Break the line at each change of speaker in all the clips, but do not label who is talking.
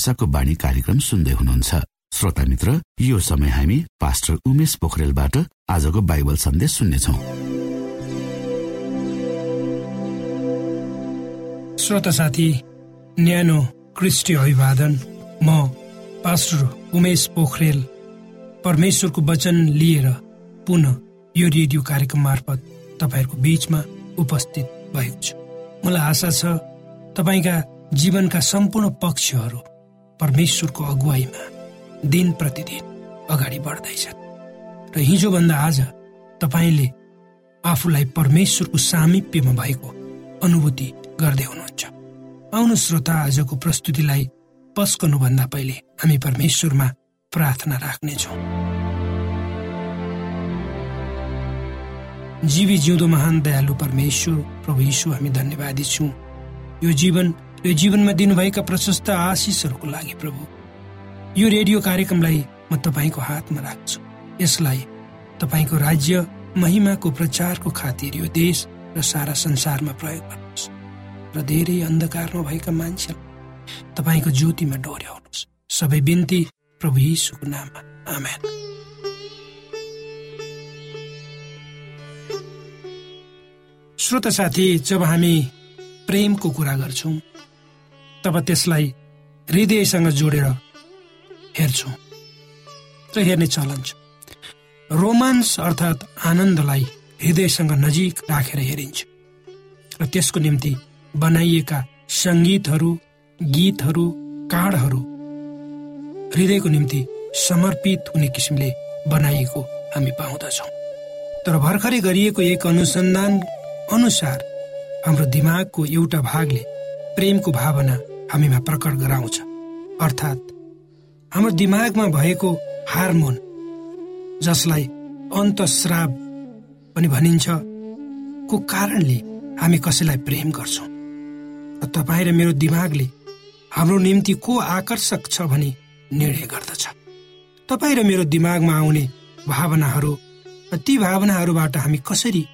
आशाको बाणी कार्यक्रम सुन्दै हुनुहुन्छ। श्रोता मित्र यो समय हामी पास्टर उमेश पोखरेलबाट आजको बाइबल सन्देश सुन्नेछौ।
श्रोता साथी न्यानो क्रिस्टी अभिवादन। म पास्टर उमेश पोखरेल परमेश्वरको वचन लिएर पुनः यो रेडियो कार्यक्रम मार्फत तपाईँहरूको बीचमा उपस्थित भएको छु मलाई आशा छ तपाईँका जीवनका सम्पूर्ण पक्षहरू परमेश्वरको अगुवाईमा दिन प्रतिदिन अगाडि बढ्दैछन्। र हिजोभन्दा आज तपाईँले आफूलाई परमेश्वरको सामिप्यमा भएको अनुभूति गर्दै हुनुहुन्छ। आउनु श्रोता आजको प्रस्तुतिलाई पस्कनुभन्दा पहिले हामी परमेश्वरमा प्रार्थना राख्नेछौँ। जीवी जिउँदो महान दयालु परमेश्वर प्रभु यीशु हामी धन्यवादी छौँ। यो जीवन यो जीवनमा दिनुभएका प्रशस्त आशिषहरूको लागि प्रभु। यो रेडियो कार्यक्रमलाई म तपाईँको हातमा राख्छु। यसलाई तपाईँको राज्य महिमाको प्रचारको खातिर यो देश र सारा संसारमा प्रयोग गर्नुहोस् र धेरै अन्धकारमा भएका मान्छेलाई तपाईँको ज्योतिमा डोर्याउनुहोस्। सबै बिन्ती प्रभु यीशुको नाममा। आमेन। श्रोत साथी जब हामी प्रेमको कुरा गर्छौँ तब त्यसलाई हृदयसँग जोडेर हेर्छौँ र हेर्ने चलन छ रोमान्स अर्थात् आनन्दलाई हृदयसँग नजिक राखेर हेरिन्छ र त्यसको निम्ति बनाइएका सङ्गीतहरू गीतहरू काँडहरू हृदयको निम्ति समर्पित हुने किसिमले बनाइएको हामी पाउँदछौँ। तर भर्खरै गरिएको एक अनुसन्धान अनुसार हाम्रो दिमागको एउटा भागले प्रेमको भावना हामीमा प्रकट गराउँछ। अर्थात् हाम्रो दिमागमा भएको हार्मोन जसलाई अन्तस्राव पनि भनिन्छ को कारणले हामी कसैलाई प्रेम गर्छौँ? र तपाईँ र मेरो दिमागले हाम्रो निम्ति को आकर्षक छ भनी निर्णय गर्दछ। तपाईँ र मेरो दिमागमा आउने भावनाहरू र ती भावनाहरूबाट हामी कसरी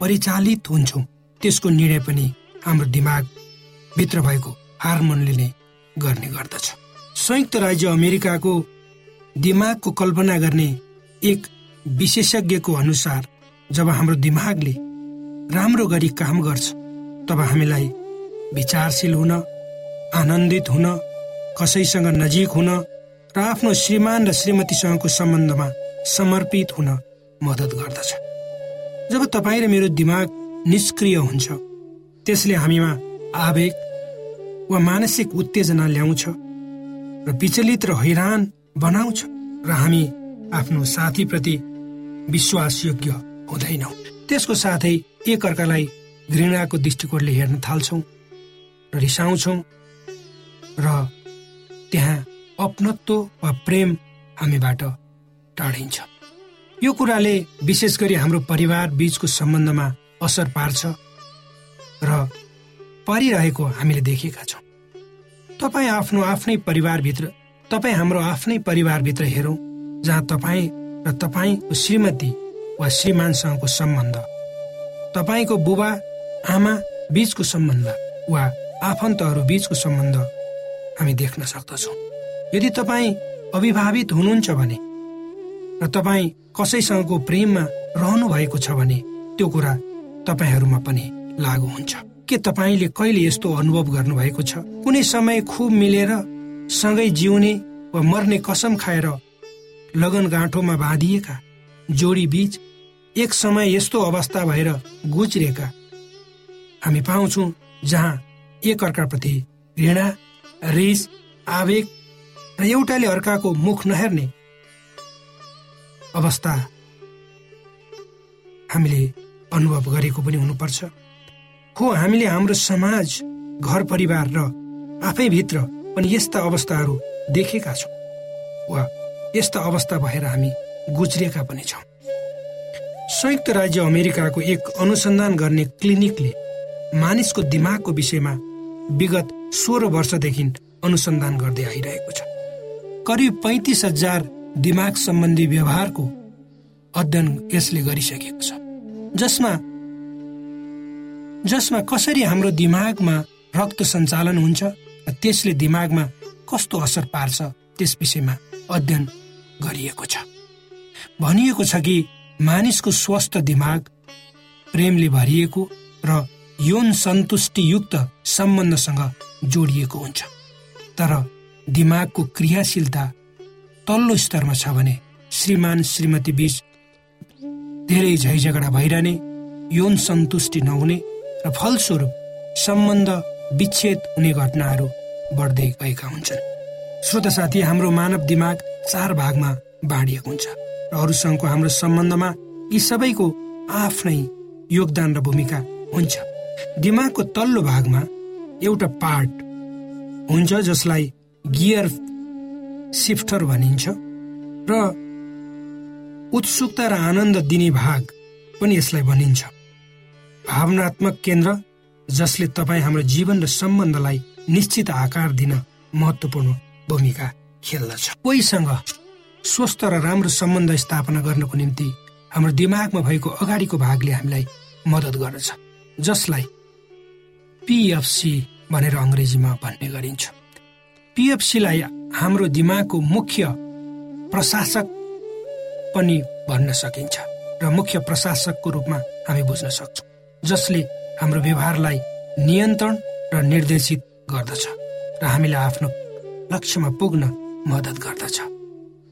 परिचालित हुन्छौँ त्यसको निर्णय पनि हाम्रो दिमाग भित्र भएको हार्मोनले नै गर्ने गर्दछ। संयुक्त राज्य अमेरिकाको दिमागको कल्पना गर्ने एक विशेषज्ञको अनुसार जब हाम्रो दिमागले राम्रो गरी काम गर्छ तब हामीलाई विचारशील हुन आनन्दित हुन कसैसँग नजिक हुन र आफ्नो श्रीमान र श्रीमतीसँगको सम्बन्धमा समर्पित हुन मद्दत गर्दछ। जब तपाईँ र मेरो दिमाग निष्क्रिय हुन्छ त्यसले हामीमा आवेग वा मानसिक उत्तेजना ल्याउँछ र विचलित र हैरान बनाउँछ र हामी आफ्नो साथीप्रति विश्वासयोग्य हुँदैनौँ। त्यसको साथै एकअर्कालाई घृणाको दृष्टिकोणले हेर्न थाल्छौँ र रिसाउँछौँ र त्यहाँ अपनत्व वा प्रेम हामीबाट टाढिन्छ। यो कुराले विशेष गरी हाम्रो परिवार बीचको सम्बन्धमा असर पार्छ र पारिरहेको हामीले देखेका छौँ। तपाईँ आफ्नो आफ्नै परिवारभित्र तपाईँ हाम्रो आफ्नै परिवारभित्र हेरौँ जहाँ तपाईँ र तपाईँको श्रीमती वा श्रीमानसँगको सम्बन्ध तपाईँको बुबा आमा बीचको सम्बन्ध वा आफन्तहरू बीचको सम्बन्ध हामी देख्न सक्दछौँ। यदि तपाईँ अभिभावित हुनुहुन्छ भने र तपाईँ कसैसँगको प्रेममा रहनु भएको छ भने त्यो कुरा तपाईँहरूमा पनि लागु हुन्छ। के तपाईँले कहिले यस्तो अनुभव गर्नुभएको छ? कुनै समय खुब मिलेर सँगै जिउने वा मर्ने कसम खाएर लगन गाँठोमा बाँधिएका जोडी बीच एक समय यस्तो अवस्था भएर गुज्रिएका हामी पाउँछौँ जहाँ एक अर्काप्रति घृणा रिस आवेग र एउटाले अर्काको मुख नहेर्ने अवस्था हामीले अनुभव गरेको पनि हुनुपर्छ। हो हामीले हाम्रो समाज घर परिवार र आफैभित्र पनि यस्ता अवस्थाहरू देखेका छौँ वा यस्ता अवस्था भएर हामी गुज्रिएका पनि छौँ। संयुक्त राज्य अमेरिकाको एक अनुसन्धान गर्ने क्लिनिकले मानिसको दिमागको विषयमा विगत सोह्र वर्षदेखि अनुसन्धान गर्दै आइरहेको छ। करिब पैँतिस हजार दिमाग सम्बन्धी व्यवहारको अध्ययन यसले गरिसकेको छ जसमा जसमा कसरी हाम्रो दिमागमा रक्त सञ्चालन हुन्छ र त्यसले दिमागमा कस्तो असर पार्छ त्यस विषयमा अध्ययन गरिएको छ। भनिएको छ कि मानिसको स्वस्थ दिमाग प्रेमले भरिएको र यौन सन्तुष्टियुक्त सम्बन्धसँग जोडिएको हुन्छ। तर दिमागको क्रियाशीलता तल्लो स्तरमा छ भने श्रीमान श्रीमती बीच धेरै झैझगडा भइरहने यौन सन्तुष्टि नहुने र फलस्वरूप सम्बन्ध विच्छेद हुने घटनाहरू बढ्दै गएका हुन्छन्। श्रोत साथी हाम्रो मानव दिमाग चार भागमा बाँडिएको हुन्छ र अरूसँगको हाम्रो सम्बन्धमा यी सबैको आफ्नै योगदान र भूमिका हुन्छ। दिमागको तल्लो भागमा एउटा पार्ट हुन्छ जसलाई गियर सिफ्टर भनिन्छ र उत्सुकता र आनन्द दिने भाग पनि यसलाई भनिन्छ। भावनात्मक केन्द्र जसले तपाईँ हाम्रो जीवन र सम्बन्धलाई निश्चित आकार दिन महत्वपूर्ण भूमिका खेल्दछ। कोहीसँग स्वस्थ र राम्रो सम्बन्ध स्थापना गर्नको निम्ति हाम्रो दिमागमा भएको अगाडिको भागले हामीलाई मद्दत गर्दछ जसलाई पिएफसी भनेर अङ्ग्रेजीमा भन्ने गरिन्छ। पिएफसीलाई हाम्रो दिमागको मुख्य प्रशासक पनि भन्न सकिन्छ र मुख्य प्रशासकको रूपमा हामी बुझ्न सक्छौँ। जसले हाम्रो व्यवहारलाई नियन्त्रण र निर्देशित गर्दछ र हामीलाई आफ्नो लक्ष्यमा पुग्न मद्दत गर्दछ।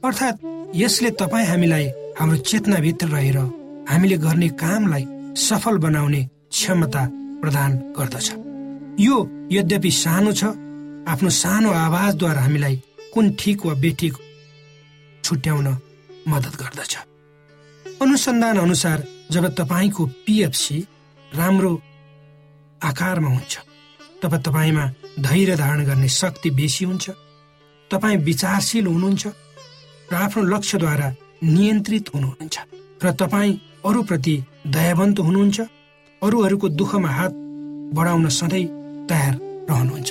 अर्थात् यसले तपाईँ हामीलाई हाम्रो चेतनाभित्र रहेर हामीले गर्ने कामलाई सफल बनाउने क्षमता प्रदान गर्दछ। यो यद्यपि सानो छ आफ्नो सानो आवाजद्वारा हामीलाई कुन ठिक वा बेठिक छुट्याउन मद्दत गर्दछ। अनुसन्धान अनुसार जब तपाईँको पिएफसी राम्रो आकारमा हुन्छ। तब तपाईँमा धैर्य धारण गर्ने शक्ति बेसी हुन्छ। तपाईँ विचारशील हुनुहुन्छ र आफ्नो लक्ष्यद्वारा नियन्त्रित हुनुहुन्छ र तपाईँ अरूप्रति दयावन्त हुनुहुन्छ। अरूहरूको दुःखमा हात बढाउन सधैँ तयार रहनुहुन्छ।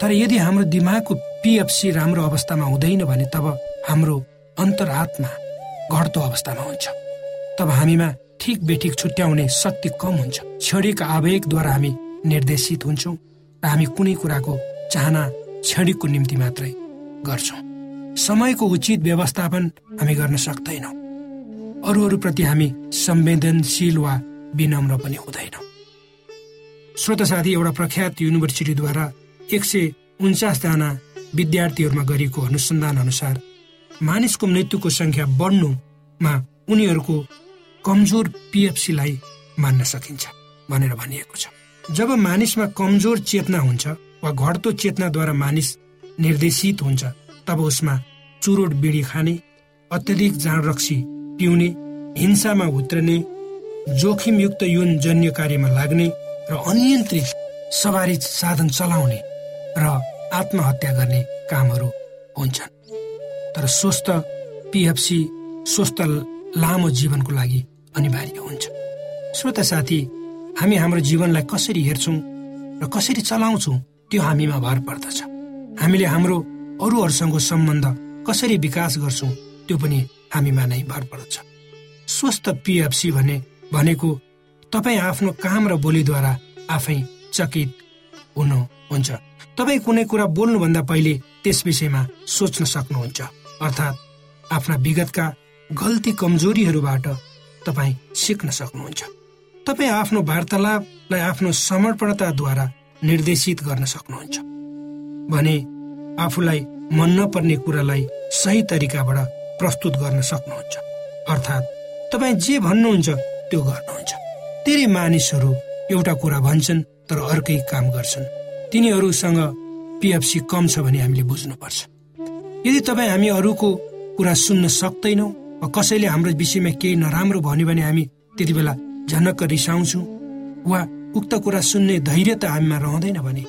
तर यदि हाम्रो दिमागको पिएफसी राम्रो अवस्थामा हुँदैन भने तब हाम्रो अन्तरात्मा घट्दो अवस्थामा हुन्छ। तब हामीमा ठिक बेठिक छुट्याउने शक्ति कम हुन्छ। क्षणिक आवेगद्वारा हामी निर्देशित हुन्छौँ र हामी कुनै कुराको चाहना क्षणिकको निम्ति मात्रै गर्छौँ। समयको उचित व्यवस्थापन हामी गर्न सक्दैनौँ। अरूहरूप्रति हामी संवेदनशील वा विनम्र पनि हुँदैनौँ। श्रोत साथी एउटा प्रख्यात युनिभर्सिटीद्वारा एक सय उन्चासजना विद्यार्थीहरूमा गरिएको अनुसन्धान अनुसार मानिसको मृत्युको संख्या बढ्नुमा उनीहरूको कमजोर पिएफसीलाई मान्न सकिन्छ भनेर भनिएको छ। जब मानिसमा कमजोर चेतना हुन्छ वा घट्दो चेतनाद्वारा मानिस निर्देशित हुन्छ तब उसमा चुरोट बिडी खाने अत्यधिक जाँड रक्सी पिउने हिंसामा उत्रने जोखिमयुक्त यौन जन्य कार्यमा लाग्ने र अनियन्त्रित सवारी साधन चलाउने र आत्महत्या गर्ने कामहरू हुन्छन्। तर स्वस्थ पिएफसी स्वस्थ लामो जीवनको लागि अनिवार्य हुन्छ। श्रोता साथी हामी हाम्रो जीवनलाई कसरी हेर्छौँ र कसरी चलाउँछौँ त्यो हामीमा भर पर्दछ। हामीले हाम्रो अरूहरूसँग सम्बन्ध कसरी विकास गर्छौँ त्यो पनि हामीमा नै भर पर्दछ। स्वस्थ पिएफसी भने भनेको तपाईँ आफ्नो काम र बोलीद्वारा आफै चकित हुनुहुन्छ। तपाईँ कुनै कुरा बोल्नुभन्दा पहिले त्यस विषयमा सोच्न सक्नुहुन्छ। अर्थात् आफ्ना विगतका गल्ती कमजोरीहरूबाट तपाईँ सिक्न सक्नुहुन्छ। तपाईँ आफ्नो वार्तालापलाई आफ्नो समर्पणताद्वारा निर्देशित गर्न सक्नुहुन्छ। भने आफूलाई मन नपर्ने कुरालाई सही तरिकाबाट प्रस्तुत गर्न सक्नुहुन्छ। अर्थात् तपाईँ जे भन्नुहुन्छ त्यो गर्नुहुन्छ। धेरै मानिसहरू एउटा कुरा भन्छन् तर अर्कै काम गर्छन्। तिनीहरूसँग पिएफसी कम छ भने हामीले बुझ्नुपर्छ। यदि तपाईँ हामी अरूको कुरा सुन्न सक्दैनौँ कसैले हाम्रो विषयमा केही नराम्रो भन्यो भने हामी त्यति बेला झनक्क रिसाउँछौँ। वा उक्त कुरा सुन्ने धैर्य त हामीमा रहँदैन भने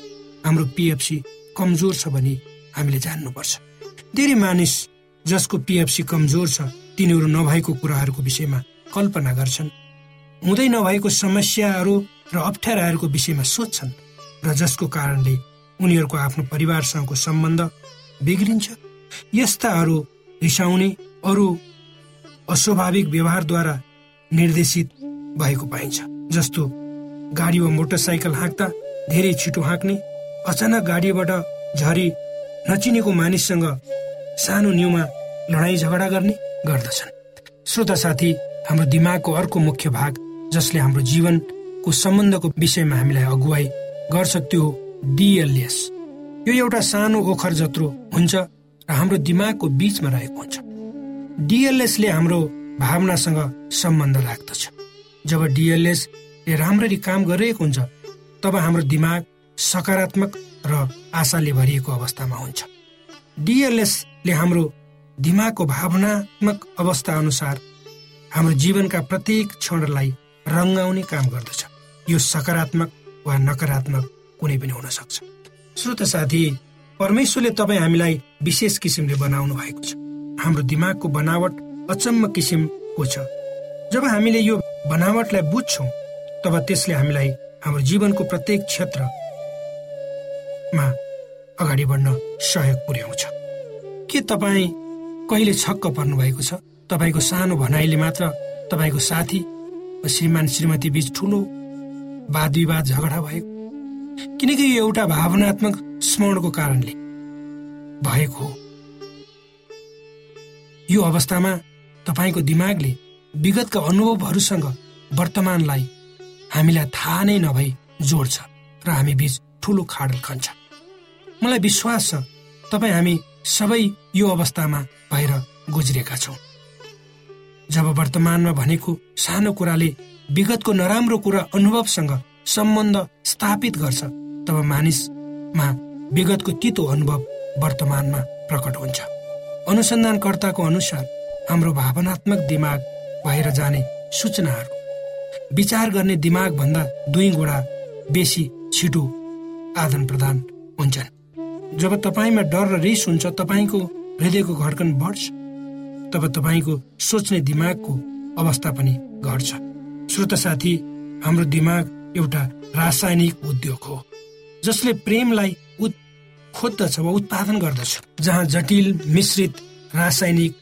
हाम्रो पिएफसी कमजोर छ भने हामीले जान्नुपर्छ। धेरै मानिस जसको पिएफसी कमजोर छ तिनीहरू नभएको कुराहरूको विषयमा कल्पना गर्छन्। हुँदै नभएको समस्याहरू र अप्ठ्याराहरूको विषयमा सोध्छन् र जसको कारणले उनीहरूको आफ्नो परिवारसँगको सम्बन्ध बिग्रिन्छ। यस्ताहरू रिसाउने अरू अस्वाभाविक व्यवहारद्वारा निर्देशित भएको पाइन्छ जस्तो गाडी वा मोटरसाइकल हाँक्दा धेरै छिटो हाँक्ने अचानक गाडीबाट झरी नचिनेको मानिससँग सानो न्युमा लडाईँ झगडा गर्ने गर्दछन्। श्रोता साथी हाम्रो दिमागको अर्को मुख्य भाग जसले हाम्रो जीवनको सम्बन्धको विषयमा हामीलाई अगुवाई गर्छ त्यो डिएलएस। यो एउटा सानो ओखर जत्रो हुन्छ र हाम्रो दिमागको बिचमा रहेको हुन्छ। डिएलएसले हाम्रो भावनासँग सम्बन्ध राख्दछ जब डिएलएसले राम्ररी काम गरिरहेको हुन्छ तब हाम्रो दिमाग सकारात्मक र आशाले भरिएको अवस्थामा हुन्छ। डिएलएसले हाम्रो दिमागको भावनात्मक अवस्था अनुसार हाम्रो जीवनका प्रत्येक क्षणलाई रङ्गाउने काम गर्दछ। यो सकारात्मक वा नकारात्मक कुनै पनि हुन सक्छ। श्रोत साथी परमेश्वरले तपाईँ हामीलाई विशेष किसिमले बनाउनु भएको छ। हाम्रो दिमागको बनावट अचम्म किसिमको छ? जब हामीले यो बनावटलाई बुझ्छौँ तब त्यसले हामीलाई हाम्रो जीवनको प्रत्येक क्षेत्रमा अगाडि बढ्न सहयोग पुर्याउँछ। के तपाईँ कहिले छक्क पर्नु भएको छ? तपाईँको सानो भनाइले मात्र तपाईँको साथी श्रीमान श्रीमती बीच ठुलो वाद विवाद झगडा भएको किनकि यो एउटा भावनात्मक स्मरणको कारणले भएको हो। यो अवस्थामा तपाईँको दिमागले विगतका अनुभवहरूसँग वर्तमानलाई हामीलाई थाहा नै नभई जोड्छ र हामी बीच ठुलो खाडल खन्छ। मलाई विश्वास छ तपाईँ हामी सबै यो अवस्थामा भएर गुज्रेका छौँ। जब वर्तमानमा भनेको सानो कुराले विगतको नराम्रो कुरा अनुभवसँग सम्बन्ध स्थापित गर्छ तब मानिसमा विगतको तितो अनुभव वर्तमानमा प्रकट हुन्छ। अनुसन्धानकर्ताको अनुसार हाम्रो भावनात्मक दिमाग भएर जाने सूचनाहरू विचार गर्ने दिमाग भन्दा दुई गुणा बेसी छिटो आदान प्रदान हुन्छन्। जब तपाईँमा डर र रिस हुन्छ तपाईँको हृदयको धड्कन बढ्छ। तब तपाईँको सोच्ने दिमागको अवस्था पनि घट्छ। श्रोत साथी हाम्रो दिमाग एउटा रासायनिक उद्योग हो जसले प्रेमलाई खोज्दछ वा उत्पादन गर्दछ। जहाँ जटिल मिश्रित रासायनिक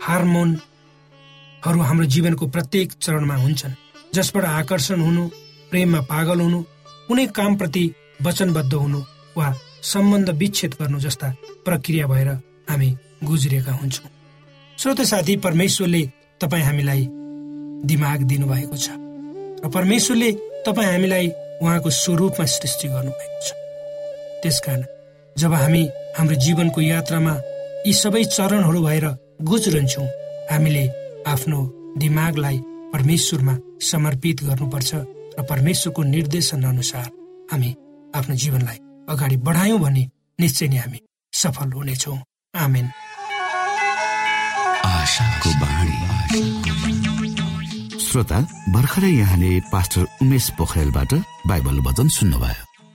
हार्मोनहरू हाम्रो जीवनको प्रत्येक चरणमा हुन्छन्। जसबाट आकर्षण हुनु प्रेममा पागल हुनु कुनै कामप्रति वचनबद्ध हुनु वा सम्बन्ध विच्छेद गर्नु जस्ता प्रक्रिया भएर हामी गुज्रिएका हुन्छौँ। श्रोत साथी परमेश्वरले तपाईँ हामीलाई दिमाग दिनुभएको छ र परमेश्वरले तपाईँ हामीलाई उहाँको स्वरूपमा सृष्टि गर्नुभएको छ। त्यसकारण जब हामी हाम्रो जीवनको यात्रामा यी सबै चरणहरू भएर गुज्रन्छौँ हामीले आफ्नो दिमागलाई परमेश्वरमा समर्पित गर्नुपर्छ र परमेश्वरको निर्देशन अनुसार हामी आफ्नो जीवनलाई अगाडि बढायौँ भने निश्चय नै हामी सफल हुनेछौँ। आमेन।
श्रोता भर्खरै यहाँले पास्टर उमेश पोखरेलबाट बाइबल वचन सुन्नुभयो।